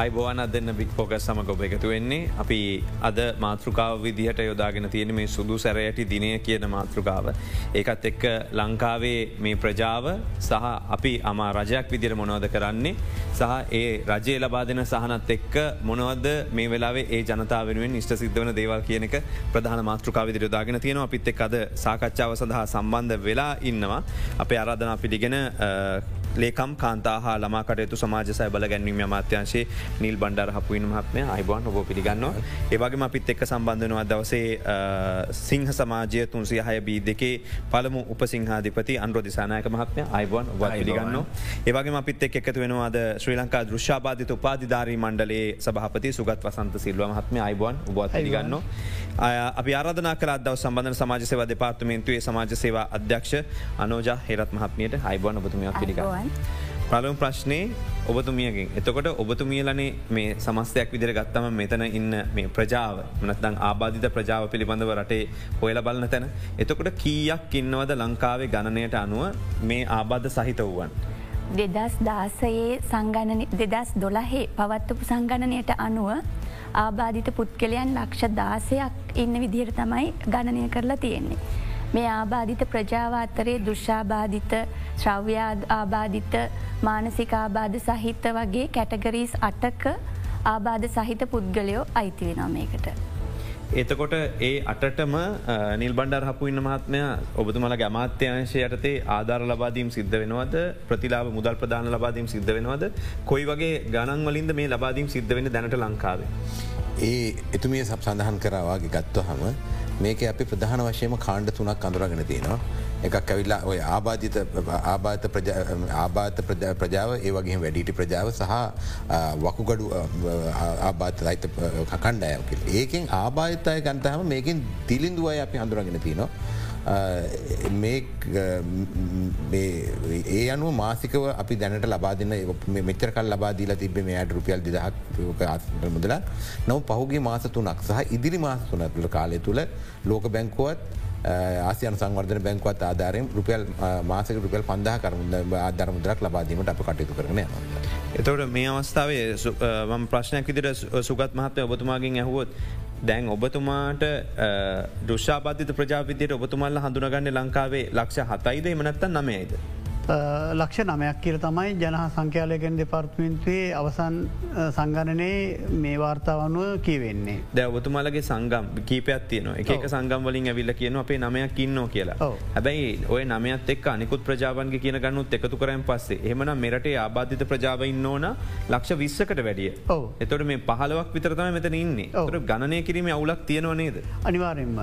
අයිබෝවන් අදන්න බික් පෝක සමග ඔබ එකතු වෙන්නේ අපි අද මාතෘකාව විදිහට යොදාගෙන තියෙන මේ සුදු සැරයටි දිනය කියන මාතෘකාව. ඒකත් එක්ක ලංකාවේ මේ ප්‍රජාව සහ අපි අමා රජයක් විදිර මොනවද කරන්නේ සහ ඒ රජය ලබා දෙන සහනත් එක්ක මොනවද මේ වෙලාවේ ඒ ජනතාව වෙනුවෙන් නිෂ්ට සිද්ධවන දේවල් කියනක ප්‍රධාන මාතෘකාව විදිර යොදාගෙන තියෙනවා අපිත් එක් අද සාකච්ඡාව සඳහා සම්බන්ධ වෙලා ඉන්නවා. අපේ අරාධනා පිළිගෙන ලේකම් කාන්තා ළමාකටයුතු සමාජසය බල ගැන්වීම අමාත්‍යංශේ නිල් බණ්ඩර හපුුවන මහත්මය. අයිබවන් ඔබ පිළිගන්න ඒවගේ අපිත් එක් සම්බන්ධනවා දවසේ සිංහ සමාජය තුන්සිය හය බී දෙකේ පළමු උපසිංහාධිපති අන්රෝධිසානායක මහත්මය. අයිබවන් ඔබ පිළිගන්න ඒවගේ අපිත් එක් එකතු වෙනවාද ශ්‍රී ලංකා දෘෂ්ාබාධිත උපාධධාරී මණ්ඩලේ සභහපති සුගත් වසන්ත සිල්ව මහත්ම අයිබවන් ඔබත් පිළිගන්න අපි ආරාධනා කළ අදව සම්බන්ධ සමාජ සේවා දෙපාර්තමේන්තුවේ සමාජ සේවා අධ්‍යක්ෂ අනෝජ හෙරත් මහත්මයට. අයිබවන් ඔබතුමයක් පිළිගන්න. පලම ප්‍රශ්නය ඔබතුමියගෙන් එතකොට ඔබතුමියලනේ මේ සමස්තයක් විදිර ගත්තම මෙතන ඉන්න මේ ප්‍රජාව මනත්දං ආබාධිත ප්‍රජාව පිළිබඳව රටේ හොයල බලන තැන. එතකොට කීයක් ඉන්නවද ලංකාවේ ගණනයට අනුව මේ ආබාධ සහිත වුවන්. දෙදස් දාසයේ සංගණන දෙදස් දොළහේ පවත්වපු සංගණනයට අනුව ආබාධිත පුද්ගලයන් ලක්ෂ දාසයක් ඉන්න විදිහයට තමයි ගණනය කරලා තියෙන්නේ. මේ ආබාධිත ප්‍රජාව අතරේ දුෂාබාධිත ශ්‍රව්‍යාද ආබාධිත මානසික ආබාධ සහිත වගේ කැටගරීස් අටක ආබාධ සහිත පුද්ගලයෝ අයිතිවෙනමයකට. එතකොට ඒ අටටම නිල් බණ්ඩර් හපු ඉන්න මහත්මය ඔබතුමල ගමාත්‍යංශය යටතේ ආධාර ලබාදීම් සිද්ධ වෙනවද ප්‍රතිලාබ මුදල් ප්‍රධාන ලබාදීම් සිද්ධ වෙනවද කොයි වගේ ගණන් වලින්ද මේ ලබාදීම් සිද්ධ වෙන දැනට ලංකාවේ. ඒ එතුමිය සබ සඳහන් කරවාගේ ගත්ව හම මේක අපි ප්‍රධාන වශයම කාණ්ඩ තුනක් අඳුරගෙන තියෙනවා. එකක් ඇවිල්ලා ඔය ආබාධිත ආබාත ආබාත ප්‍රජාව ඒවගේ වැඩිටි ප්‍රජාව සහ වකුගඩු ආබාත අයිත කකණ්ඩයක. ඒකෙන් ආබාධතය ගන්තහම මේකින් දිලින්දුවයි අපි හඳුරගෙන තියනවා. ඒ අනු මාසිකව අපි දැනට ලබාදන්න මෙචරකල් ලබාදීලා තිබ මේයට රුපියල් දිදහක් මුදල නව පහුගේ මාස තුනක් සහ ඉදිරි මාස තුනතුළ කාලය තුළ ලෝක බැංකුවත් ආසියන් සංවර්ධන බැංකුවත් ආධාරයෙන් රුපියල් මාසක රුපියල් පන්දහ කරමුද ආධර්මුදරක් ලබාදීමට අප කටයුතු කරන යනවා. එතවට මේ අවස්ථාවේ මම ප්‍රශ්නයක් විදිර සුගත් මහත්තය ඔබතුමාගෙන් ඇහුවොත් දැන් ඔබතුමාට දෘෂාපතිත ප්‍රජාපතියට ඔබතුමල්ල හඳුනගන්න ලංකාවේ ලක්ෂ හතයිද එමනැත්ත නමයයිද. ලක්ෂ නමයක් කියර තමයි ජනහ සංඛ්‍යාලයකෙන් දෙපාර්ත්මින්තුවේ අවසන් සංගණනයේ මේ වාර්තාවනුව කියවෙන්නේ. ද ඔබතුමාලගේ සංගම් කීපයක් තියන එක සංගම් වලින් ඇවිල්ල කියන අපේ නමයක් ඉන්නෝ කියලා. හැබැයි ඔය නමත් එක් අනිකුත් ප්‍රජාවන්ගේ කියන ගන්නුත් එකතු කරයන් පස්සේ එමන මෙරටේ ආබාධිත ප්‍රජාව ඉන්න ඕන ලක්ෂ විස්සකට වැඩිය. එතොට මේ පහලවක් විතරතම මෙතන ඉන්නේ ඔට ගණනය කිරීම අවුලක් තියෙනවා නේද. අනිවාරෙන්ම.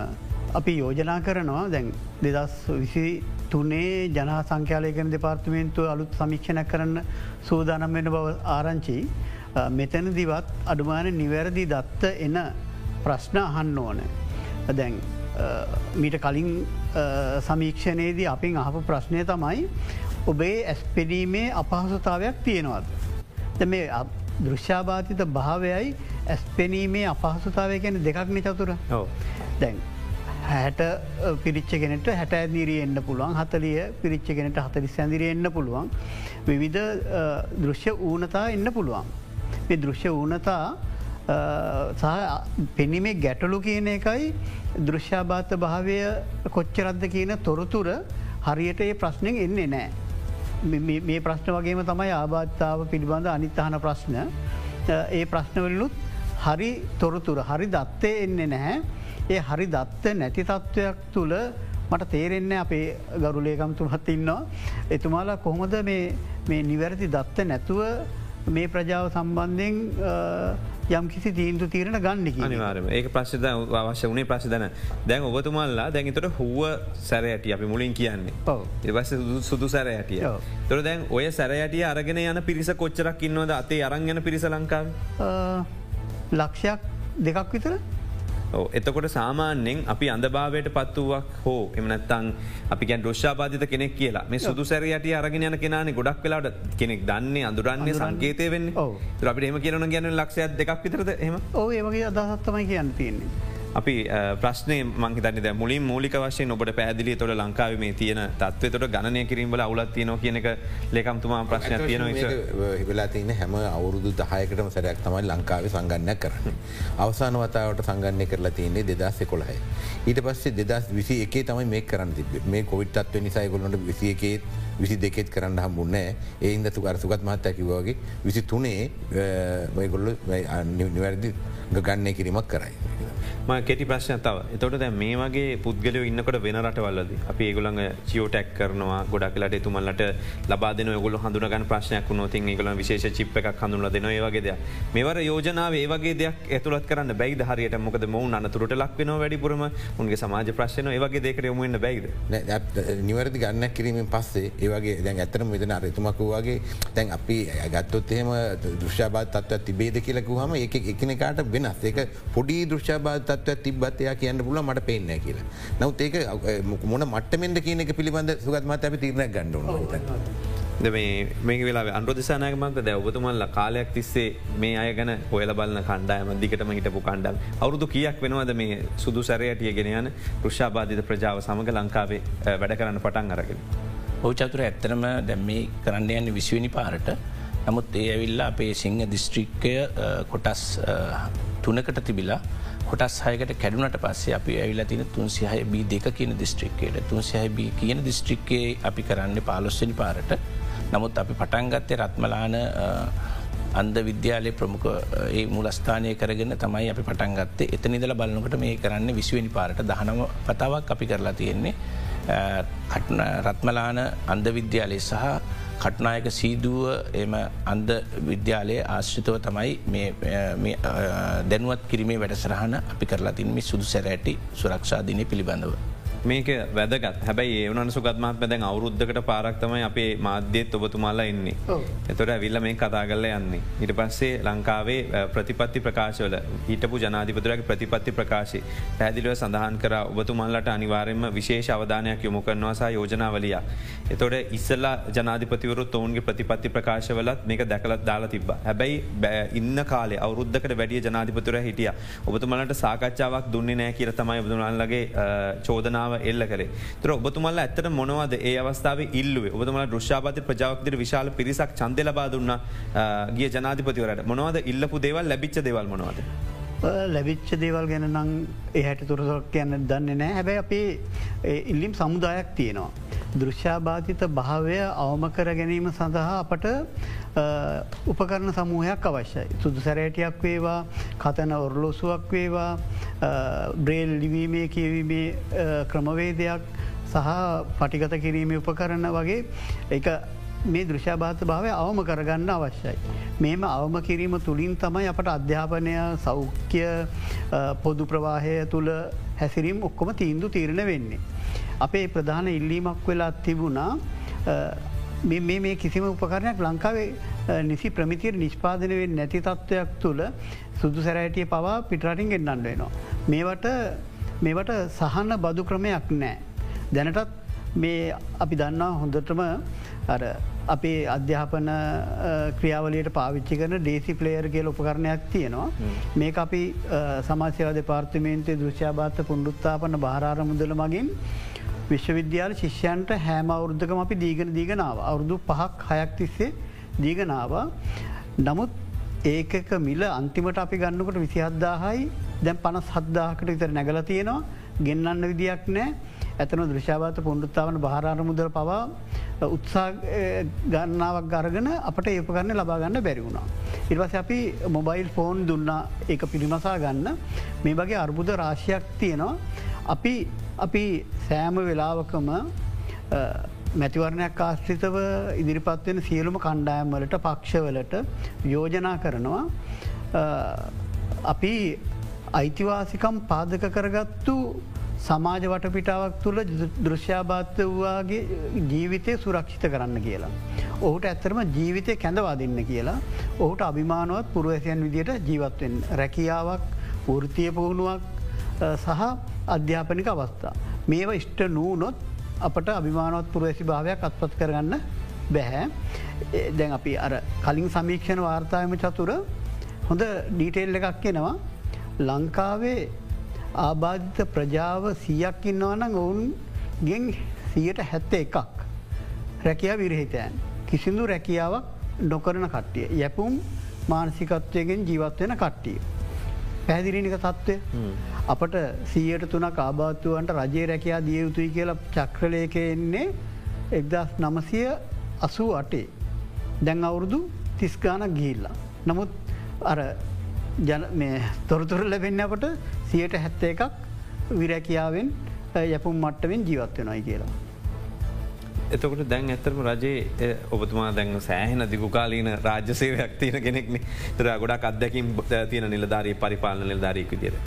අපි යෝජනා කරනවා දැන් දෙදස් විසි තුනේ ජන සංඛ්‍යාලයකන දෙපාර්තමේන්තුව අලුත් සමික්ෂණ කරන්න සූදානම් වෙන බව ආරංචි මෙතැන දිවත් අඩුමාන නිවැරදි දත්ත එන ප්‍රශ්න අහන්න ඕන. දැන් මීට කලින් සමීක්ෂණයේදී අපින් අහපු ප්‍රශ්නය තමයි ඔබේ ඇස්පෙඩීමේ අපහසුතාවයක් තියෙනවද. මේ දෘශ්‍යාබාතිත භාවයයි ඇස්පෙනීමේ අපහසුතාවය ගැන දෙකක්න චතුර දැන් හැට පිරිච්ච කෙනෙට හැට ඇදිරී එන්න පුළුවන් හතලිය පිරිච්ච කෙනෙට හතලි සැදිරී එන්න පුළුවන් විවිධ දෘශ්‍ය ඌනතා එන්න පුළුවන්. මේ දෘශ්‍ය ඌනතා සහ පෙනීමේ ගැටලු කියන එකයි දෘශ්‍යාභාත භාවය කොච්චරද්ද කියන තොරතුර හරියට ඒ ප්‍රශ්නයෙන් එන්නේ නෑ. මේ ප්‍රශ්න වගේම තමයි ආබාධතාව පිළිබඳ අනිත්තහන ප්‍රශ්න ඒ ප්‍රශ්නවලනුත් හරි තොරතුර හරි දත්තය එන්නේ නැහැ ඒ හරි දත්ත නැති තත්ත්වයක් තුළ මට තේරෙන්නේ අපේ ගරුලේකම්තුමත් ඉන්නවා. එතුමාලා කොහොමද මේ නිවැරදි දත්ත නැතුව මේ ප්‍රජාව සම්බන්ධයෙන් යම් කිසි තීන්දු තීරණ ගන්නකි නිවාරම ඒ ප්‍රශ්ද අවශ්‍ය වනේ ප්‍රශ්දන දැන්. ඔබතුමල්ලා දැන්තට හුව සැරයට අපි මුලින් කියන්නේ. එවස සුදු සැරයටිය තොර දැන් ඔය සැරයටිය අරගෙන යන පිරිස කොච්චරක් ඉන්නවද? අතේ අරංගන පිරිස ලංකාව? ලක්ෂයක් දෙකක් විතර එතකොට සාමාන්‍යෙන් අපි අඳභාවයට පත්වුවක් හෝ එමනත්තං අපි ොෂ්ාපාධිත කෙනෙක් කියලා. මේ සුදු සැරයට අරගෙන යන කෙනන ගොඩක් වෙලාට කෙනෙක් දන්නේ අඳුරන්නේ සංකේතය වෙන්න. අපට එම කියරන ගැන ලක්ෂයක් දෙකක් විතරද එම ඕ ඒවගේ අදහත්තමයි කියන්න තියන්නේ. අපි ප්‍රශ්නය මංහිතනි ද මුලින් මූලික වශයෙන් ඔබට පැදිලි තොට ලංකාව මේ තියෙන තත්ව තොට ගණනය කිරීමල අවුලත් තියන කියන එක ලේකම්තුමා ප්‍රශ්න තියෙන වෙලා තියන හැම අවුරුදු දහයකටම සැරයක් තමයි ලංකාවේ සංගන්න කරන්න. අවසාන වතාවට සංගන්න කරලා තියන්නේ දෙදස් කොළහයි. ඊට පස්සේ දෙදස් විසි එකේ තමයි මේ කරන්න තිබ මේ කොවිටත්ව නිසායකොලට විසි එකේත් විසි දෙකෙත් කරන්න හම්බුන්නෑ ඒන්ද තුකර සුගත් මහත්ත කිවගේ විසි තුනේ ගොල්ල නිවැරදි ගන්නේ කිරීමක් කරයි. කෙටි ප්‍රශ්න තව. එතොට දැ මේ වගේ පුද්ගලය ඉන්නකට වෙන රටවල්ලද අපි ඒගොළඟ චියෝටැක් කරනවා ගොඩක් ලට එතුමල්ලට ලබාදන ගොල හඳුනගන් ප්‍රශ්නයක් නොති ගොල විශේෂ චිප් එකක් හඳුල දෙන ඒවගේ මෙවර යෝජනාව ඒවගේ දෙයක් ඇතුළත් කරන්න බැයිද? හරියට මොකද මොවුන් අනතුරට ලක්වෙන වැඩිපුරම උන්ගේ සමාජ ප්‍රශ්න ඒවගේ දෙකට යොමුන්න බැයිද? නිවැරදි ගන්න කිරීමෙන් පස්සේ ඒවගේ දැන් ඇතරම මෙතන අරතුමකුවාගේ තැන් අපි ගත්තොත් එහෙම දෘෂ්‍යාබාත් තත්ව තිබේද කියලකු හම එක එකනකාට වෙනස්. ඒක පොඩි දෘෂ්‍යාබාත තත්ව තිබත් එයා කියන්න පුල මට පේන්න කියලා. නවත් ඒක මොන මට්ටමෙන්ට කියන එක පිළිබඳ සුගත්මත ඇි තිරණ ගණඩුව. මේ වෙලා අන්රදසානයකමන්ත දැ ඔබතුමල්ල කාලයක් තිස්සේ මේ අය ගැන හොයල බලන්න කණ්ඩායම දිකටම හිටපු කණ්ඩම් අවුදු කියක් වෙනවද මේ සුදු සැරයටිය ගෙනයන පෘෂාබාධිත ප්‍රජාව සමඟ ලංකාවේ වැඩ කරන්න පටන් අරගෙන. ඔවචතුර ඇත්තරම දැම් මේ කරන්න යන්න විශ්වනි පාරට නමුත් ඒ ඇවිල්ලා අපේ සිංහ දිස්ත්‍රික්කය කොටස් තුනකට තිබිලා කොටස් හයකට කැඩුනට පස්සේ අපි ඇවිල තින තුන්සිහය බී දෙක කියන දිස්ත්‍රික්කයට තුන්සිහයි බී කියන දිස්ත්‍රික්කේ අපි කරන්න පාලොස්සනි පාරට. නමුත් අපි පටන්ගත්තේ රත්මලාන අන්ද විද්‍යාලය ප්‍රමුඛ ඒ මුලස්ථානය කරගෙන තමයි අපි පටන්ගත්තේ එත නිදල බලන්නකට මේ කරන්න විශ්වනි පාරට. දහනම පතාවක් අපි කරලා තියෙන්නේ. රත්මලාන අන්ද විද්‍යාලය සහ කට්නායක සීදුව එම අන්ද විද්‍යාලයේ ආශ්‍රිතව තමයි දැනුවත් කිරීමේ වැඩසරහන අපි කරලා තින්ම සුදු සැරෑටි සුරක්ෂාදිනය පිළිබඳව. මේක වැදගත් හැබයි ඒවන සුගත්මත් පැදැන් අවුරුද්ධකට පාරක්තමයි අපේ මාධ්‍යයත් ඔබතුමාලා එන්නේ. එතොට ඇවිල්ල මේ කතා කරල යන්නේ. ඉට පස්සේ ලංකාවේ ප්‍රතිපත්ති ප්‍රකාශවල හිටපු ජනාධිපතුරගේ ප්‍රතිපත්ති ප්‍රකාශි පැදිලිව සඳහන් කර ඔබතුමල්ලට අනිවාරෙන්ම විශේෂ අවධානයක් යොමු කරනවාසා යෝජනාවලිය. එතොට ඉස්සල්ලා ජනාධිපතිවරුත් ඔවුන්ගේ ප්‍රතිපත්ති ප්‍රකාශවලත් මේක දැකලත් දාලා තිබ. හැබැයි ඉන්න කාලේ අවුද්ධකට වැඩිය ජනාධිපතුර හිටිය ඔබතුමලට සාකච්ඡාවක් දුන්නේ නෑ කියර තමයි බදුනල්ලගේ චෝදනාව එල්ල කරේ. තර ඔබතුමල්ල ඇත්තට මොනවද ඒ අවස්ථාව ඉල්ලුවේ? ඔබතුමල දෘශ්ාපති ප්‍රජාවක්තිර විශාල පිරිසක් චන්ද ලබා දුන්න ගිය ජනාධිපතිවරට මොනවද ඉල්ලපු දේවල්? ලැබිච්ච දෙවල් මොනවද. ලැබිච්ච දේවල් ගැන නං එහැට තුරසක් කියන්න දන්නේ නෑ හැබැයි අපි ඉල්ලිම් සමුදායක් තියෙනවා. දෘශ්‍යාබාධිත භාවය අවම කර ගැනීම සඳහා අපට උපකරණ සමූහයක් අවශ්‍යයි. සුදු සැරෑටියක් වේවා කතන ඔරලෝසුවක් වේවා බ්‍රේල් ලිවීමේ කියවීමේ ක්‍රමවේදයක් සහ පටිගත කිරීම උපකරන්න වගේ එක මේ දෘෂාභාත භාවය අවම කරගන්න අවශ්‍යයි. මේම අවම කිරීම තුළින් තමයි අපට අධ්‍යාපනය සෞඛ්‍ය පොදු ප්‍රවාහය තුළ හැසිරීම් ඔක්කොම තීන්දු තීරණ වෙන්නේ. අපේ ප්‍රධාන ඉල්ලීමක් වෙලා තිබුණා මේ කිසිම උපකරණයක් ලංකාවේ නිසි ප්‍රමිතිර නිෂ්පාදනවෙන් නැති තත්ත්වයක් තුළ සුදු සැරෑටිය පවා පිටරටින් ගෙන්න්නන්න වෙනවා. මේවට මේවට සහන්න බදු ක්‍රමයක් නෑ. දැනටත් මේ අපි දන්නා හොඳටම අපේ අධ්‍යාපන ක්‍රියාවලට පාවිච්චි කරන ඩේසි පලේයර් කියල උපකරණයක් තියෙනවා. මේ අපි සමාසයව දෙපාර්තිමේන්තේ දෘශ්‍යාභාත පුණ්ඩුත්තාපන භාරාර මුදල මගින් විශ්වවිද්‍යාල ශිෂ්‍යන්ට හෑම අවුද්ධකම අපි දීගෙන දීගෙනාව අවුරුදු පහක් හයක් තිස්සේ දීගෙනවා. නමුත් ඒකක මිල අන්තිමට අපි ගන්නකොට විසිහද්දාහයි දැන් පනස් හද්දාහකට විතර නැගල තියෙනවා. ගෙන්න්න විදියක් නෑ. ඇතන දෘෂාවත පුොන්ඩුත්තාවන භාරාර මුදර පවා උත්සා ගන්නාවක් ගරගෙන අපට ඒපකරන්න ලබාගන්න බැරිවුණා. ඉර්වස අපි මොබයිල් ෆෝන් දුන්න. ඒ පිළිමසා ගන්න. මේ වගේ අර්බුද රාශයක් තියෙනවා. අපි අපි සෑම වෙලාවකම මැතිවරණයක් ආශ්‍රිතව ඉදිරිපත්වෙන සියලුම කණ්ඩායම් වලට පක්ෂවලට යෝජනා කරනවා. අපි අයිතිවාසිකම් පාදක කරගත්තු සමාජ වටපිටාවක් තුළ දෘශ්‍යාභාත්ත වූවාගේ ජීවිතය සුරක්ෂිත කරන්න කියලා. ඔහුට ඇත්තරම ජීවිතය කැඳවා දෙන්න කියලා. ඔහුට අභිමානුවත් පුරුවැසියන් විදියට ජීවත්වෙන් රැකියාවක් වෘතිය පුහුණුවක් සහ අධ්‍යාපනික අවස්ථා. මේව ඉෂ්ට නූනොත් අපට අභිමානවත් පුරවැසි භාවයක් අත්පත් කරගන්න බැහැ. දැන් අපි අර කලින් සමීක්ෂණ වාර්තායම චතුර හොඳ ඩීටේල් එකක් කියෙනවා ලංකාවේ ආබාධිත ප්‍රජාව සියක් ඉන්නවනම් ඔවුන් ගෙන් සියට හැත්ත එකක් රැකිය විරහිතයන්. කිසිදු රැකියාවක් නොකරන කට්ටිය. යැපුම් මානසිකත්වයගෙන් ජීවත්වෙන කට්ටිය. පැදිරිනික තත්ත්වය අපට සීයට තුනක් ආබාත්තුවන්ට රජයේ රැකයා දිය යුතුයි කියලා චක්‍රලයක එන්නේ එක්දස් නමසය අසූ අටේ. දැන් අවුරුදු තිස්ගානක් ගිහිල්ලා. නමුත් අර තොරතුර ලැබෙන්න්නකොට සියට හැත්ත එකක් විරැකියාවෙන් යපුම් මට්ටවෙන් ජීවත් වෙනයි කියලා. එතකොට දැන් ඇතරම රජයේ ඔබතුමා දැන් සෑහෙන දිගුකාලීන රාජ්‍යසේවයක් තියෙන කෙනෙක්න තර ගොඩක් අදැකින් තියෙන නිලධාරී පරිපාලන නිලධාරීක විදිර.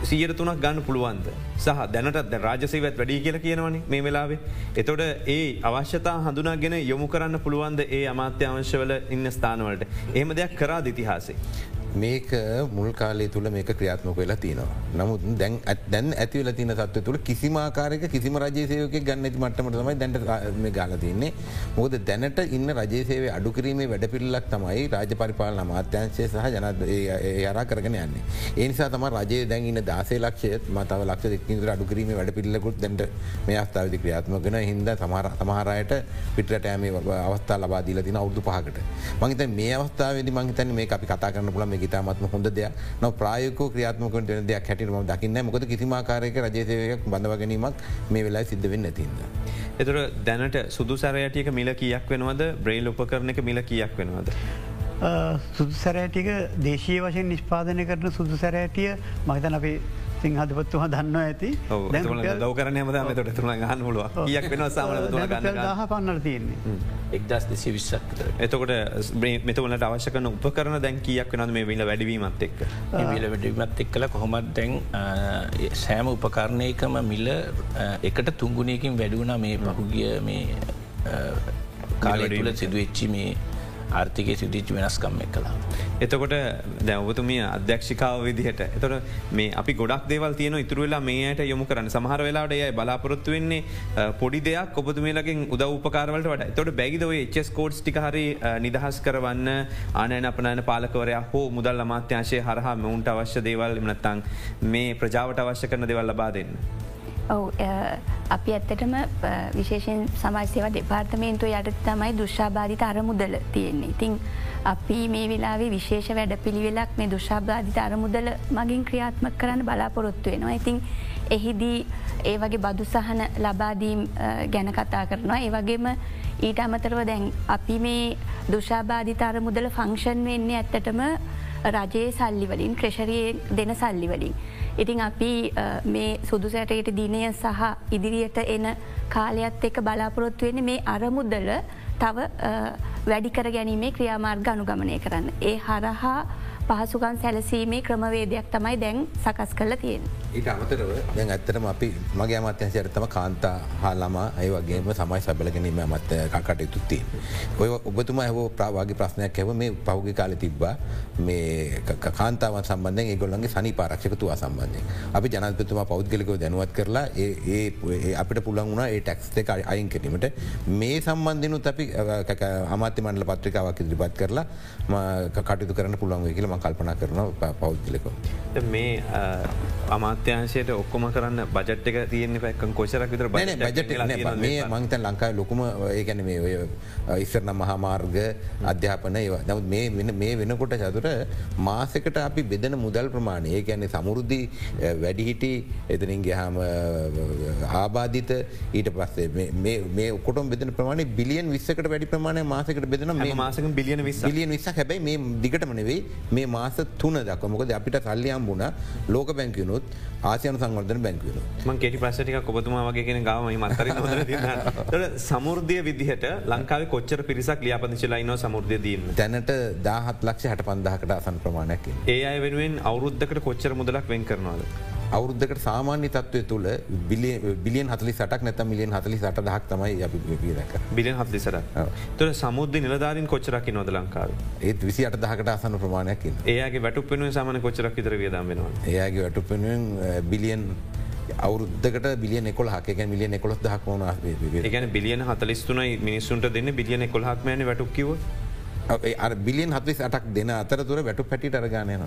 සියට තුනක් ගන්න පුළුවන්ද සහ දැනට රාජසේවත් වැඩි කියල කියනවනේ මේ වෙලාවේ. එතොට ඒ අවශ්‍යතා හඳුනාගෙන යොමු කරන්න පුළුවන්ද ඒ අමාත්‍යංශවල ඉන්න ස්ථානවලට. ඒම දෙයක් කරා දිතිහාසේ. මේක මුල් කාලේ තුළ මේක ක්‍රියාත්මක වෙලා තිනවා. නමුත් දැන් දැන් ඇතිවල තින සත්ව තුළ කිසිමාකාරක කිසිම රජසයක ගන්න ඇති මටමට තමයි දැන්ට ගාල තින්නේ. මොද දැනට ඉන්න රජසේවේ අඩුකිරීමේ වැඩ පිල්ලක් තමයි රාජ පරිපාලන අමාත්‍යංශය සහ ජනත් යරා කරගෙන යන්නේ. ඒනිසා තම රජය දැන්න්න දාසේ ලක්ෂයත් මතව ලක්ෂ දෙකින්දර අඩුකිරීම වැඩ පිල්ලකුත් දැට මේ අවස්ථාවති ක්‍රියාත්මකන හිද සමහර සමහරයට පිටට ෑම අවස්ථා ලබාදීල තින අවුදු පහකට. මහිත මේ අවස්ථාවද මහිතන් මේ අපි කතා කරන්න පුළ මේ ඉතාමත්ම හොඳ දෙයක් නො ප්‍රායක ක්‍රියාත්මකට දෙන දෙයක් හැටිම දකින්න මොකද කිසිමාකාරයක රජසයයක් බඳව ගැනීමක් මේ වෙලා සිද්ධ වෙන්න ඇතින්ද. එතුර දැනට සුදු සැරයටියක මිල කියක් වෙනවද බ්‍රේල් උපකරන එක මිල කියක් වෙනවද. සුදු සැරෑටික දේශීය වශයෙන් නිෂ්පාදනය කරන සුදු සැරෑටිය මහිතන අපේ සිංහධපත්තුම දන්න ඇති. දව කරන හම තොට තුළ ගන්න හුලුව යක් වෙන සාම දහ පන්නට තියෙන්නේ. එක්දස් දෙසි විස්සක් එතකොට මෙතවලට අවශ්‍යකන උපකරන දැන් කියක් වනද මේ විල වැඩවීමත් එක් මිල වැඩීමත් එක් කළ කොහොමත් දැන් සෑම උපකරණයකම මිල්ල එකට තුංගුණයකින් වැඩුණ මේ පහුගිය මේ කාලය තුළ සිදුවච්චි මේ ආර්ථිකය සිදිච්ච වෙනස්කම් එක් කලා. එතකොට දැවතුමිය අධ්‍යක්ෂිකාව විදිහට එතොට මේ අපි ගොඩක් දේවල් තියන ඉතුරවෙලා මේයට යොමු කරන්න සමහර වෙලාට යයි බලාපොරොත්තු වෙන්නේ පොඩි දෙයක් ඔබතුමේලකින් උද උපකාරවලට වට තොට බැගිදව එචස් කෝඩ්ස් ටිකහරි නිදහස් කරවන්න ආනයන අපනයන පාලකවරයා හෝ මුදල් අමාත්‍යංශය හරහා මෙවුන්ට අවශ්‍ය දේවල් එමනත්තං මේ ප්‍රජාවට අවශ්‍ය කරන දෙවල් ලබා දෙන්න. ඔව අපි ඇත්තටම විශේෂෙන් සමාජසේව දෙපාර්තමේන්තුව යට තමයි දුෂාබාධිත අරමුදල තියෙන්නේ. ඉතිං අපි මේ වෙලාවේ විශේෂ වැඩ පිළිවෙලක් මේ දුෂාබාධිත අරමුදල මගින් ක්‍රියාත්මක කරන්න බලාපොරොත්තු වෙනවා. ඉතිං එහිදී ඒ වගේ බදු සහන ලබාදීම් ගැන කතා කරනවා. ඒ වගේම ඊට අමතරව දැන් අපි මේ දුෂාබාධිත අරමුදල ෆංක්ෂන් වෙන්නේ ඇත්තටම රජයේ සල්ලිවලින් ක්‍රෂරයේ දෙන සල්ලිවලින්. ඉතින් අපි මේ සුදු සැටයට දිනය සහ ඉදිරියට එන කාලයක්ත් එක බලාපොරොත්තු වෙන මේ අරමුදල තව වැඩිකර ගැනීමේ ක්‍රියාමාර්ග අනුගමනය කරන්න. ඒ හරහා පහසුකන් සැලසීමේ ක්‍රමවේදයක් තමයි දැන් සකස් කරල තියෙන. ඊට අමතරව දැන් ඇත්තරම අපි මගේ අමත්‍යන්සයරතම කාන්තා හා ළමා ඒ වගේම සමයි සබල ගැනීම අමත් කකට යුතුත්තිය. ඔය ඔබතුම ඇහෝ ප්‍රවාගේ ප්‍රශ්නයක් හැව මේ පහුගි කාල තිබ්බා මේ කාන්තාවන් සම්බන්ධය ගොල්ලන්ගේ සනි පාරක්ෂකතුවා සම්බන්ධය. අපි ජනතතුමා පෞද්ගලිකව දැනුවත් කරලා ඒ අපිට පුළන් වුණ ඒ ටැක්ස් එක අයින් කිරීමට මේ සම්බන්ධනුත් අපි අමාත්‍ය මණ්ඩල පත්‍රිකාවක් ඉදිරිපත් කරලා කටයුතු කරන පුළුවන් කියලම කල්පනා කරන පෞද්ගලිකෝ. මේ අමාත්‍යංශයට ඔක්කොම කරන්න බජට් එක තියෙන්නේ පැක්කන් කොචරක් විතර බජට මේ මංතන් ලංකායි ලොකුම ඒගැන මේ ඔය ඉස්සරන මහාමාර්ග අධ්‍යාපන ඒවා. නමුත් මේ වෙන මේ වෙනකොට චතුර මාසකට අපි බෙදන මුදල් ප්‍රමාණය ඒ ගැන්නේ සමුරුද්ධි වැඩිහිටි එතනින් ගහම ආබාධිත ඊට පස්සේ මේ ඔකොටම බෙදන ප්‍රමාණ බිලියන් විස්සකට වැඩි ප්‍රමාණය මාසකට බෙදන මේ මාසක බිලියන විස් බිලියන් විස හැබයි මේ දිගටමනෙවෙයි මේ මාස තුන දක් මොකද අපිට සල්ලියම් බුණ ලෝක බැංකියනුත් ආසියන සංවර්ධන බැංකියනු ම කෙටි ප්‍රශ්ටික ඔබතුමා වගේ කියෙන ගම මතර සමුෘද්ධය විදිහට ලංකාව කොච්චර පිරිසක් ලියාපදිචලයින සමුෘධය දීම තැනට දාහත් ලක්ෂ හට පන්දහකට අසන් ප්‍රමාණයක් ඒ අය වෙනුවෙන් අවුරුද්ධකට කොච්චර මුදලක් වෙන් කරනවාද. අවුද්ධකට සාමාන්‍ය තත්වය තුළ බිලියන් හතලි සටක් නැත මිලියන් හතලි සට දහක් තමයි අපි පිදක බිලියන් හත්ලිසට තුර සමුද්ධ නිලධාරින් කොච්චරක් නොද ලංකාව? ඒත් විසි අට දහකට අසන ප්‍රමාණයක්කින් ඒගේ වැටු පෙනුව සමන කොච්චරක් විතර වියදම් වෙනවා ඒයාගේ වැටු පෙනුවෙන් බිලියන් අවුද්ධකට බිලිය එකොල හක මිලිය එකොළොත් දහක්වන ඒගැන බිලියන හතලිස්තුනයි මිනිස්සුන්ට දෙන්න බිලියන කොල්හක්මයන වැටුක්කිව බිලියන් හත්වි අටක් දෙන අතරතුර වැටු පැටි අරගානය න.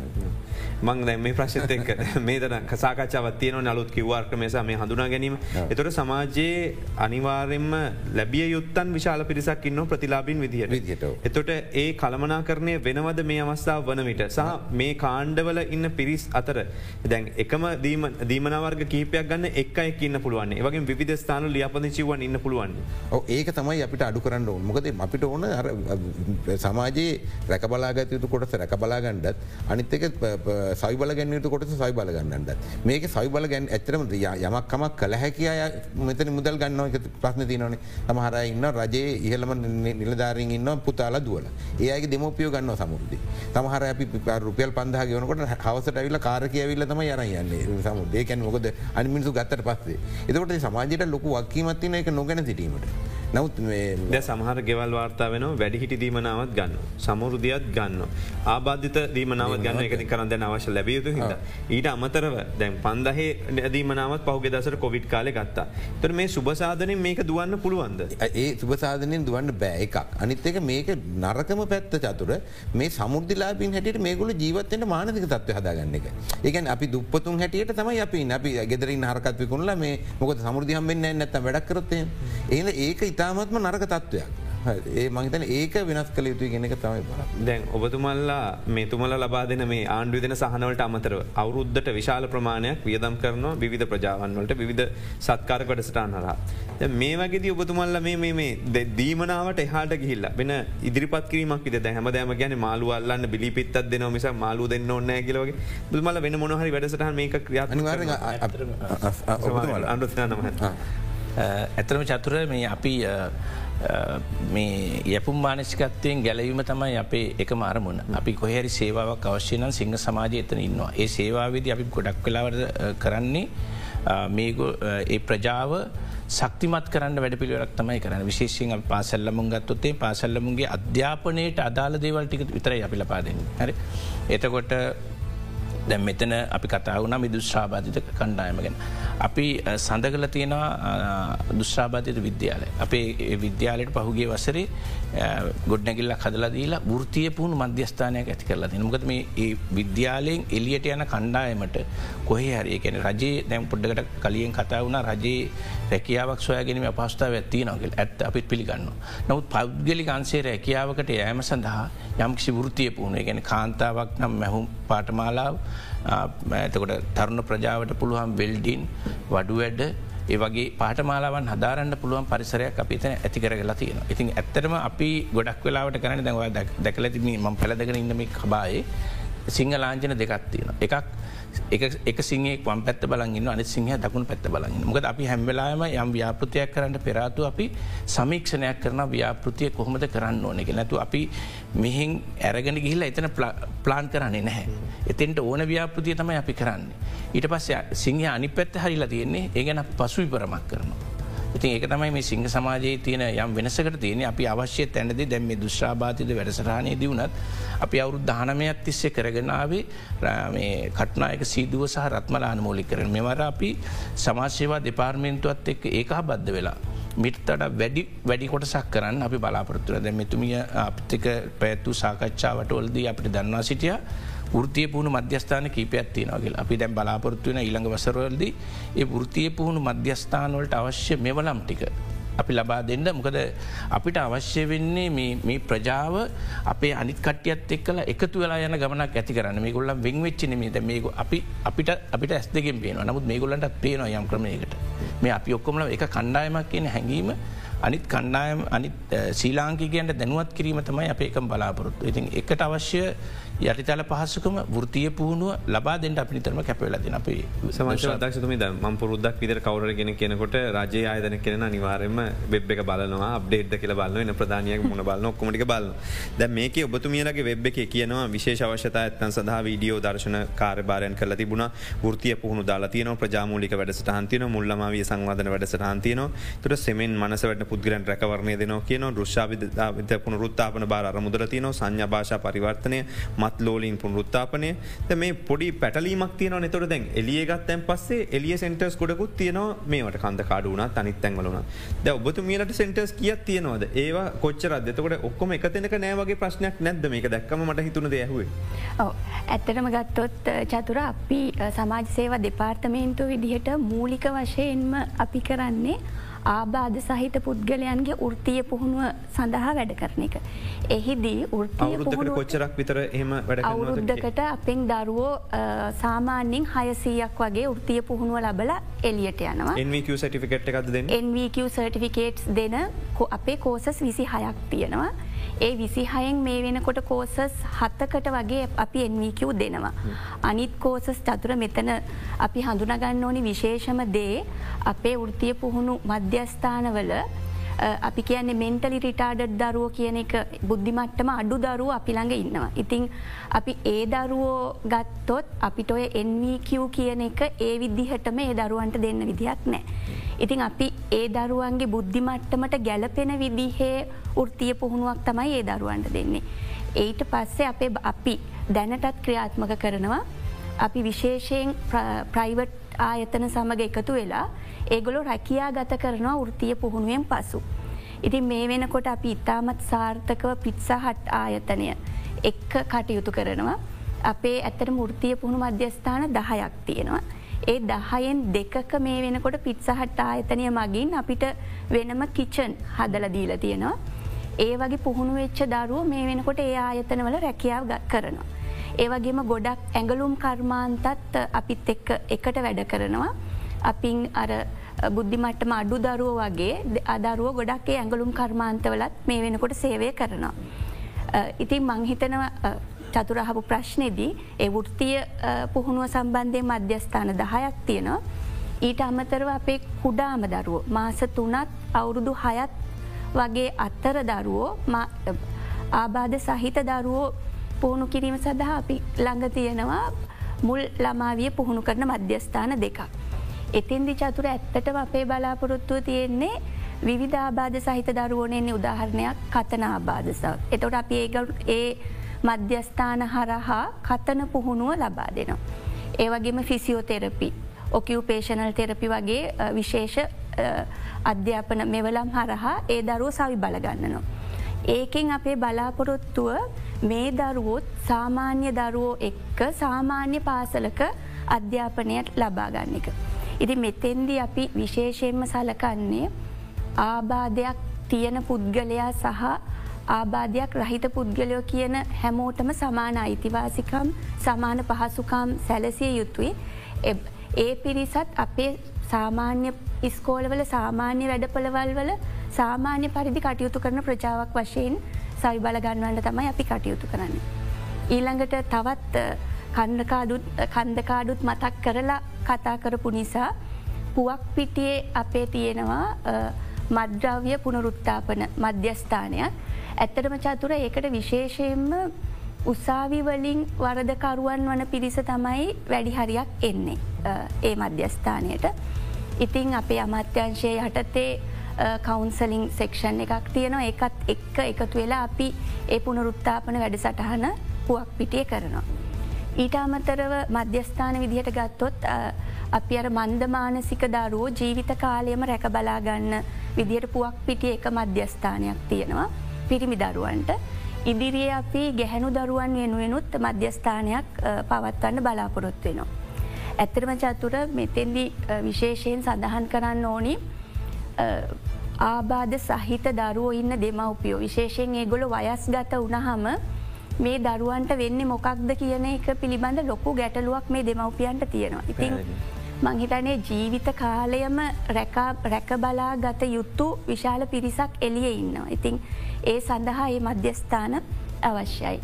මං දැ මේ ප්‍රශ්ත එක් මේ තන කසාකච්ඡාවත් තියන අලුත් කිවවාර්ක මේසා මේ හඳුනා ගැනීම. එතොට සමාජයේ අනිවාර්යෙන්ම ලැබිය යුත්තන් විශාල පිරිසක් ඉන්න ප්‍රතිලාබින් විදිහට. විදිහට. එතොට ඒ කළමනා කරණය වෙනවද මේ අවස්ථාව වන විට? සහ මේ කාණ්ඩවල ඉන්න පිරිස් අතර දැන් එකම දීමනවර්ග කීපයක් ගන්න එක් අයක් ඉන්න පුළුවන් වගේ විධ ස්ථාන ලියපදිචිවන් ඉන්න පුළුවන් ඒක තමයි අපිට අඩු කරන්න ඕන. මොකද අපිට ඕන සමාජයේ රැකබලාගත යුතු කොටස රැකබලාගණ්ඩත් අනිත්තක සයිබල ගැන්නතු කොට සයි බලගන්නට මේක සයිබල ගැන් ඇතරම යමක්කමක් කළ හැකිය මෙතන මුදල් ගන්නව ප්‍රශ්න තියනවන. සමහර ඉන්න රජයේ ඉහළම නිලධාරින් ඉන්න පුතාල දුවල. ඒයගේ දෙමෝපියෝ ගන්න සමුෘදි තමහර අපි රුපියල් පන්දහ ගවනකොට හවසට ඇවිල්ල කාර කියවිල්ල තම යන යන්නේ සමුදේකැන් මොකද අනිමිනිසු ගත්තට පස්සේ. එතකොට සමාජයට ලොකු වක්කීමත්තින එක නොගැන සිටීමට. නවත් ද සමහර ගෙවල් වාර්තා වෙන වැඩිහිටි දීමනාවත් ගන්න සමුරුදියත් ගන්න ආබාධිත දීමනාවත් ගන්න එක කරන්න අවශ්‍ය ලැබියයුතු හිද ඊට අමතරව දැන් පන්දහේ දීමනාවත් පහුගේ දසර කොවිඩ් කාල ගත්තා. තර මේ සුභසාධනය මේක දුවන්න පුළුවන්ද? ඒ සුභසාධනයෙන් දුවන්න බෑ එකක්. අනිත් එක මේක නරකම පැත්ත චතුර මේ සමුෘදිලාබින් හැට මේගුල ජීවත්තෙන්ට මානතික තත්ව හදාගන්න එක. ඒකන් අපි දුප්පතුන් හැටියට තමයි අපි අපි ගෙදරින් හරකත්වකුණලා මේ මොකද සමුෘදිහම් වෙන්න නැත්තම් වැඩක්කරොත්තය ඒ ඒක ඉතාමත්ම නරක තත්ත්වයක්. ඒ මහිතන ඒක වෙනස් කළ යුතු ගෙනක තමයි බ. දැන් ඔබතුමල්ලා මේ තුමල ලබා දෙන මේ ආණ්ඩු දෙන සහනවලට අමතරව අවුරුද්ධට විශාල ප්‍රමාණයක් වියදම් කරනවා විධ ප්‍රජාවන්වලට විධ සත්කාර කොටසටාන් හලා. මේ වගේ ඔබතුමල්ල මේ දීමනාවට එහට ගිහිල්ල වෙන ඉදිරිපත් කිරීමක් විද හැම දෑම ගැන මාලු අල්ලන්න බිලිපිත්තත් දෙන මිස මාලු දෙන්න ඔන්න ඇගලවගේ බුදුමල වෙන මොහරි වැඩසට මේක ක්‍රියා අන්ඩ ඇතරම චතුර මේ අපි මේ යපුම් මානසිකත්වයෙන් ගැලවීම තමයි අපේ එක මාරමුණ අපි කොහැරි සේවාවක් අවශ්‍යන සිංහ සමාජය එතන ඉන්නවා. ඒ සේවාවේද අපි ගොඩක් කලාවට කරන්නේ ඒ ප්‍රජාව සක්තිමත් කරන්න වැඩ පිළිවෙලක් තමයි කරන විශේෂෙන් පාසල්ලමුන් ගත්තොත්තේ පාසල්ලමුන්ගේ අධ්‍යාපනයට අදාළ දේවල්ටික විතර අපි ලපාදන්න හරි? එතකොට දැම් මෙතන අපි කතා වුණ මි දුශ්‍රාබාධිත කණ්ඩායම ගැන. අපි සඳකල තියෙනවා දුශ්‍රාබාධිත විද්‍යාලය. අපේ විද්‍යාලයට පහුගේ වසරේ ගොඩ්නැගිල්ල කදලදීලා ෘතිය පුුණු මධ්‍යස්ථානයක් ඇති කරලා නොකද මේ විද්‍යාලයෙන් එලියට යන කණ්ඩායමට කොහේ හරි කැන රජයේ දැම් පොඩ්ඩකට කලියෙන් කතා වුණ රජයේ රැකියාවක් සොයාගෙනීම අපස්ථාව ඇත්ති නොගෙල් ඇත් අපිත් පිළිගන්න. නමුත් පෞද්ගලි අන්සේ රැකියාවකට යෑම සඳහා යම්කිසි ෘතිය පුුණේ ගැන කාන්තාවක් නම් මැහුම් පාටමාලාව ඇතකොට තරුණ ප්‍රජාවට පුළුවන් වෙල්ඩින් වඩු වැඩ ඒ වගේ පාටමාලාවන් හදාරන්න පුළුවන් පරිසරයක් අපිත ඇති කරගලා තියෙන. ඉතින් ඇත්තරම අපි ගොඩක් වෙලාවට කරන දැවා දැකලතිම ම පැළදගෙන ඉන්නම කබායේ සිංහලාංජන දෙකත් තියෙන. එකක් එක සිංහේ වම් පැත්ත බලගන්න අනි සිංහ දකුණු පැත්ත බලගන්න මොකද අපි හැම්වෙලාම යම් ව්‍යාපෘතියක් කරන්න පෙරාතු අපි සමීක්ෂණයක් කරන ව්‍යාපෘතිය කොහොමද කරන්න ඕනෙක නැතු අපි මෙහින් ඇරගෙන ගිහිල්ල එතන ප්ලාන් කරන්නේ නැහැ. එතෙන්ට ඕන ව්‍යාපෘතිය තමයි අපි කරන්නේ. ඊට පස්ස සිංහ අනි පැත්ත හරිලා තියෙන්නේ ඒ ගැන පසු විපරමක් කරනවා. ඉතින් ඒක තමයි මේ සිංහ සමාජයේ තියෙන යම් වෙනසකට තියෙන අපි අවශ්‍ය තැනද දැම් මේ දුශ්‍රාබාතිද වැඩසරහනය දියුණත් අපි අවුරු දානමයක් තිස්සේ කරගෙනාවේ කට්නායක සීදුව සහ රත්මලාන මූලි කරන මෙවර අපි සමාජසේවා දෙපාර්මෙන්තුවත් එක් ඒක බද්ධ වෙලා. මිටතට වැඩි වැඩි කොටසක් කරන්න අපි බලාපොරත්තුර දැ මෙතුමිය අපිතික පැත්තු සාකච්ඡාවට ඔල්දී අපිට දන්වා සිටිය. ෘතිය පුහුණු මධ්‍යස්ථාන කීපයක් තියෙනවගේ අපි දැම් බලාපොරත්තුවන ඊළඟ වසරවල්ද ඒ ෘතිය පුහුණු මධ්‍යස්ථානවලට අවශ්‍ය මෙවලම් ටික අපි ලබා දෙන්න. මොකද අපිට අවශ්‍ය වෙන්නේ මේ ප්‍රජාව අපේ අනිත් කටියත් එක්කල එකතු වෙලා යන ගමනක් ඇති කරන්න. මේ ගොල්ලම් වෙංවෙච්චන මේද මේ අපි අපිට අපිට ඇස් දෙගෙන් පේන නමුත් මේ ගොල්ලන්ට පේනවා යම් ක්‍රමයකට. මේ අපි ඔක්කොමල එක කණ්ඩායමක් කියන හැඟීම අනිත් කණ්ඩායම් අනිත් ශීලාංකිකයන්ට දැනුවත් කිරීම තමයි අප එකම් බලාපොරොත්තු. ඉතින් එකට අවශ්‍ය යටිතල පහසුකම ෘතිය පුහුණුව ලබා දෙට අපිනිතරම කැපවෙලදින අපේ සමශදක්ෂතුම ම පුරුද්දක් විදර කවරගෙන කෙනකොට රජය ආයතන කෙන අනිවාරෙන්ම වෙබ් එක බලනවා අප්ඩේට් කියල බලන්න ප්‍රධානයක් මුණ බලන්න ඔක්කොමටි බල ද මේක ඔබතුමියලගේ වෙබ් එක කියනවා විශේෂ අවශ්‍යතා ඇත්තන් සඳහා වීඩියෝ දර්ශන කාරභාරයන් කල තිබුණ. ෘතිය පුහුණු දාලා තියන ප්‍රජාමූලික වැඩසට හන්තින මුල්ලමවිය සංවාධන වැඩසට හන්තියන තුර සෙමෙන් මනස වැට පුද්ගලන් රැකවරණය දෙනවා කියන රුෂාවිත පුනරුත්තාපන බාර අරමුදර තියන සංඥ භාෂා පරිවර්තනය මත් ලෝලින් පුනරුත්තාපනය මේ පොඩි පැටලීමක් තියන නතොට දැන් එලියගත්තැන් පස්සේ එලිය සෙන්ටර්ස් ගොඩකුත් තියනවා. මේට කන්ද කාඩුවන තනිත්තැන්වලන ද ඔබතු මේලට සෙන්ටර්ස් කියක් තියනවද? ඒවා කොච්චර දෙතකට ඔක්කොම එකතනක නෑවගේ ප්‍රශ්නයක් නැද්ද? මේක දැක්කම මට හිතුන දෙයහුවේ ඇත්තටම ගත්තොත් චතුර අපි සමාජ සේව දෙපාර්තමේන්තු විදිහට මූලික වශයෙන්ම අපි කරන්නේ ආබාධ සහිත පුද්ගලයන්ගේ ෘතිය පුහුණුව සඳහා වැඩ කරන එක. එහිදී ෘතිය කොච්චරක් විතර එම අවුරුද්ධකට අපෙන් දරුවෝ සාමාන්‍යින් හයසීයක් වගේ ෘතිය පුහුණුව ලබල එලියට යනවා NVQ සටිෆිකට් එකක්ද NVQ සර්ටිෆිකේට්ස් දෙන අපේ කෝසස් විසි හයක් තියෙනවා. ඒ විසිහයෙන් මේ වෙනකොට කෝසස් හත්තකට වගේ අපි එන්වීකව් දෙනවා. අනිත් කෝසස් චතුර මෙතන අපි හඳුනගන්න ඕනි විශේෂම දේ අපේ ෘතිය පුහුණු මධ්‍යස්ථානවල අපි කියන්නේ මෙන්ටලි රිටාඩඩ් දරුවෝ කියන එක බුද්ධිමට්ටම අඩු දරුව අපි ළඟ ඉන්නවා. ඉතිං අපි ඒ දරුවෝ ගත්තොත් අපිට ඔය NVQ කියන එක ඒ විදිහටම ඒ දරුවන්ට දෙන්න විදිහක් නෑ. ඉතින් අපි ඒ දරුවන්ගේ බුද්ධිමට්ටමට ගැලපෙන විදිහේ ෘතිය පුහුණුවක් තමයි ඒ දරුවන්ට දෙන්නේ. ඒට පස්සේ අපේ අපි දැනටත් ක්‍රියාත්මක කරනවා අපි විශේෂයෙන් ප්‍රයිවට් ආයතන සමඟ එකතු වෙලා ඒගොලො රැකයා ගත කරනවා ෘතිය පුහුණුවෙන් පසු. ඉතින් මේ වෙනකොට අපි ඉතාමත් සාර්ථකව පිත්සාහට් ආයතනය එක්ක කටයුතු කරනවා. අපේ ඇතට මුෘතිය පුහුණු මධ්‍යස්ථාන දහයක් තියෙනවා. ඒ දහයෙන් දෙකක මේ වෙනකොට පිත්සහට් ආයතනය මගින් අපිට වෙනම කිචන් හදල දීල තියෙනවා. ඒ වගේ පුහුණු වෙච්ච දරුව මේ වෙනකොට ඒ ආයතනවල රැකියාව කරනවා. ඒවගේම ගොඩක් ඇඟලුම් කර්මාන්තත් අපිත් එක්ක එකට වැඩ කරනවා. අපින් අර බුද්ධිමට්ටම අඩු දරුව වගේ අදරුව ගොඩක්ේ ඇඟලුම් කර්මාන්තවලත් මේ වෙනකොට සේවය කරනවා. ඉතින් මංහිතනව චතුරහපු ප්‍රශ්නයේදී ඒ වෘත්තිය පුහුණුව සම්බන්ධය මධ්‍යස්ථාන දහයක් තියෙනවා. ඊට අමතරව අපේ කුඩාම දරුවෝ මාස තුනත් අවුරුදු හයත් වගේ අත්තර දරුවෝ ආබාධ සහිත දරුවෝ පුහුණු කිරීම සඳහා අපි ළඟ තියෙනවා මුල් ළමාවිය පුහුණු කරන මධ්‍යස්ථාන දෙකක්. එතින්දි චතුර ඇත්තටම අපේ බලාපොරොත්තුව තියෙන්නේ විධ ආබාධ සහිත දරුවනෙන්නේ උදාහරණයක් කතන ආබාධසක්. එතොට අපි ඒගල් ඒ මධ්‍යස්ථාන හරහා කතන පුහුණුව ලබා දෙනවා. ඒවගේම ෆිසිියෝතෙරපි ඔකියපේෂනල් තෙරපි වගේ විශේෂ අධ්‍යාපන මෙවලම් හරහා ඒ දරුව සවි බලගන්නනවා. ඒකෙන් අපේ බලාපොරොත්තුව මේ දරුවොත් සාමාන්‍ය දරුවෝ එක්ක සාමාන්‍ය පාසලක අධ්‍යාපනයට ලබාගන්න එක. ඉති මෙතෙන්දි අපි විශේෂයෙන්ම සලකන්නේ ආබාධයක් තියෙන පුද්ගලයා සහ ආබාධයක් රහිත පුද්ගලයෝ කියන හැමෝටම සමාන අයිතිවාසිකම් සමාන පහසුකම් සැලසිය යුතුයි. ඒ පිරිසත් අපේ සාමාන්‍ය ඉස්කෝලවල සාමාන්‍ය වැඩපළවල් වල සාමාන්‍ය පරිදි කටයුතු කරන ප්‍රජාවක් වශයෙන් සවි බලගන්නවලට තමයි අපි කටයුතු කරන්න. ඊළඟට තවත් කන්දකාඩුත් මතක් කරලා කතා කරපු නිසා පුවක් පිටියේ අපේ තියෙනවා මද්‍රව්‍ය පුනරුත්තාපන මධ්‍යස්ථානයක් ඇත්තටම චතුර ඒකට විශේෂයෙන්ම උසාවිවලින් වරදකරුවන් වන පිරිස තමයි වැඩිහරියක් එන්නේ ඒ මධ්‍යස්ථානයට. ඉතිං අපේ අමාත්‍යංශය යටතේ කවුන්සලින් සෙක්ෂන් එකක් තියෙනවා එකත් එක්ක එකතු වෙලා අපි ඒ පුනරුත්තාපන වැඩසටහන පුවක් පිටිය කරනවා. ඊට අමතරව මධ්‍යස්ථාන විදිහට ගත්තොත් අපි අර මන්දමානසික දරුවෝ ජීවිත කාලයම රැක බලාගන්න විදිහට පුවක් පිටිය එක මධ්‍යස්ථානයක් තියෙනවා පිරිමි දරුවන්ට. ඉදිරියේ අපි ගැහැනු දරුවන් වෙනුවෙනුත් මධ්‍යස්ථානයක් පවත්වන්න බලාපොරොත්තු වෙනවා. ඇත්තරම චතුර මෙතෙන්දි විශේෂයෙන් සඳහන් කරන්න ඕනි ආබාධ සහිත දරුවෝ ඉන්න දෙමවපියෝ විශේෂයෙන් ඒගොල වයස් ගත වනහම මේ දරුවන්ට වෙන්න මොකක්ද කියන එක පිළිබඳ ලොකු ගැටලුවක් මේ දෙමවපියන්ට තියෙනවා. ඉතින් මංහිතනේ ජීවිත කාලයම රැකබලා ගත යුත්තු විශාල පිරිසක් එලිය ඉන්නවා. ඉතිං ඒ සඳහා ඒ මධ්‍යස්ථාන අවශ්‍යයි.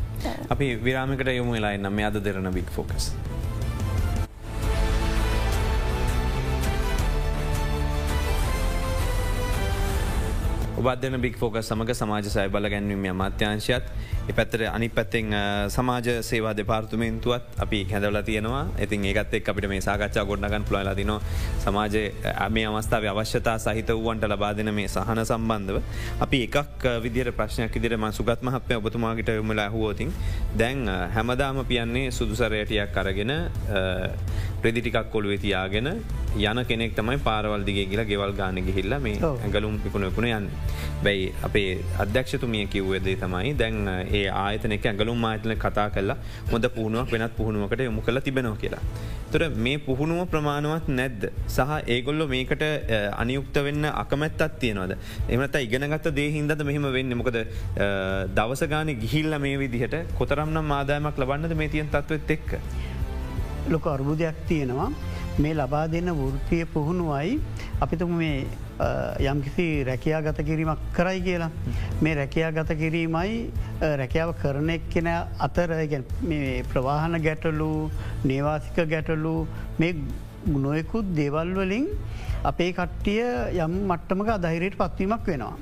අපි විරාමිකට යොමු වෙලායි නම් අද දෙරන බික් ෆෝකස්. ඔබදන බික් ෆෝක සමඟ සමාජ සය බල ගැන්වීම අමාත්‍යංශයත් පැත්තර අනි පැත්තෙන් සමාජ සේවා දෙපාර්තුමේන්තුවත් අපි හැදවල තියෙනවා. ඉතින් ඒකත් එක් අපිට මේ සාකච්ඡා ගොඩනගන් පුළලා තින සමාජ මේ අවස්ථාව අවශ්‍යතා සහිත වුවන්ට ලබා දෙන මේ සහන සම්බන්ධව. අපි එකක් විදිර ප්‍රශ්නයක් ඉදිර ම සුගත් මහත්ය ඔබතුමාගට යොමලා හුවෝතින් දැන් හැමදාම පියන්නේ සුදුසරයටයක් අරගෙන ප්‍රදිටිකක් කොළුවේ තියාගෙන යන කෙනෙක් තමයි පාරවල් දිගේ කියලා ගෙවල් ගාන ගිහිල්ල මේ ඇගලුම් පිකුණකුණ යන්න. බැයි අපේ අධ්‍යක්ෂතුමිය කිව්වදේ තමයි දැන් ඒ ආයතනෙක ඇගලුම් ආයතන කතා කල්ලා හොඳ පුහුණුවක් වෙනත් පුහුණුවකට යොමු කළ තිබෙනවා කියලා. තුර මේ පුහුණුව ප්‍රමාණවත් නැද්ද. සහ ඒගොල්ලො මේකට අනියුක්ත වෙන්න අකමැත්තත් තියෙනවද. එමනත ඉගෙනගත්ත දේහින්දද මෙහෙම වෙන්න මොකද දවසගාන ගිහිල්ල මේ විදිහට කොතරම්නම් ආදායමක් ලබන්නද මේ තියන් තත්වත් එක්ක. ලොක අර්බුදයක් තියෙනවා මේ ලබා දෙන්න වෘතිය පුහුණුවයි අපිතුම මේ යම්කිසි රැකයා ගත කිරීමක් කරයි කියලා. මේ රැකයා ගත කිරීමයි රැකියාව කරන එක් කෙන අතර ප්‍රවාහන ගැටලු නේවාසික ගැටලු මේ නොයකුත් දේවල් වලින් අපේ කට්ටිය යම් මට්ටමක අදහිරයට පත්වීමක් වෙනවා.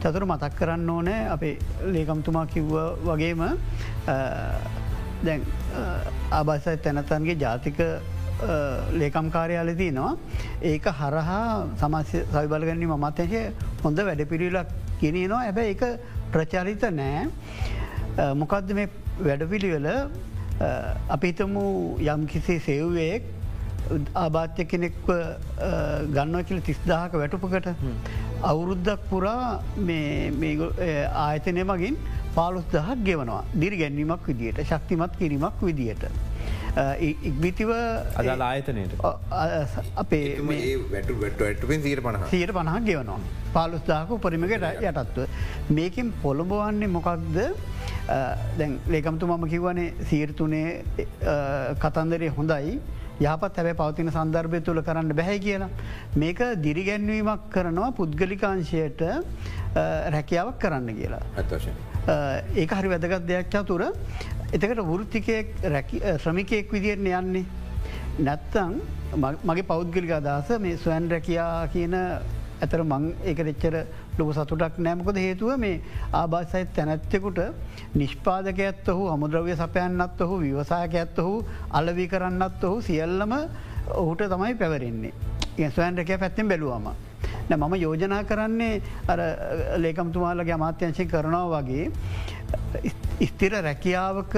චතුර මතක් කරන්න ඕනෑ අපේ ලේකම්තුමා කිව්ව වගේම දැන් ආබාසයි තැනතන්ගේ ජාතික ලේකම් කාර්යාලදී නවා ඒක හරහා සමස්‍ය සවිබලගන්නේ මමත්යශය හොඳ වැඩ පිරිලක් කියෙනවා ඇබැ එක ප්‍රචාරිත නෑ. මොකක්ද මේ වැඩපිළිවෙල? අපිතමු යම් කිසි සෙව්වයෙක් ආබාත්‍ය කෙනෙක්ව ගන්න කියල තිස්දාහක වැටුපකට අවුරුද්දක් පුරා ආයතනය මගින් පාලුස් දහක් ගෙවනවා. දිරි ගැන්වීමක් විදියට ශක්තිමත් කිරීමක් විදියට. ඉක්බිතිව අදල් ආයතනයට අපේ වැට වැටුවෙන් සීර පණ සීර පණහක් ගෙවනවා. පාලුස්දාක උපරිමකට යටත්ව. මේකින් පොළඹවන්නේ මොකක්ද දැන් ලේකම්තු මම කිව්වනේ සීර්තුනේ කතන්දරය හොඳයි යහපත් හැබැ පවතින සන්දර්භය තුළ කරන්න බැහැ කියලා. මේක දිරිගැන්වීමක් කරනවා පුද්ගලිකාංශයට රැකියාවක් කරන්න කියලා. ඒක හරි වැදගත් දෙයක් චතුර එතකට වෘත්තිකයෙක් ශ්‍රමිකයෙක් විදිරණ යන්නේ. නැත්තං මගේ පෞද්ගලික අදහස මේ ස්වයන් රැකයා කියන ඇතර මං ඒක දෙච්චර ලොක සතුටක් නෑමකොද හේතුව මේ ආබාසයිත් තැනැත්තෙකුට නිෂ්පාදක ඇත්ත ඔහු අමුද්‍රව්‍ය සපයන්නත් ඔහු විවසායක ඇත්ත ඔහු අලවී කරන්නත් ඔහු සියල්ලම ඔහුට තමයි පැවරෙන්නේ. ස්වයන් රැකය පැත්තෙන් බැලුවම. මම යෝජනා කරන්නේ අර ලේකම්තුමාලගේ අමාත්‍යංශය කරනවා වගේ ස්තිර රැකියාවක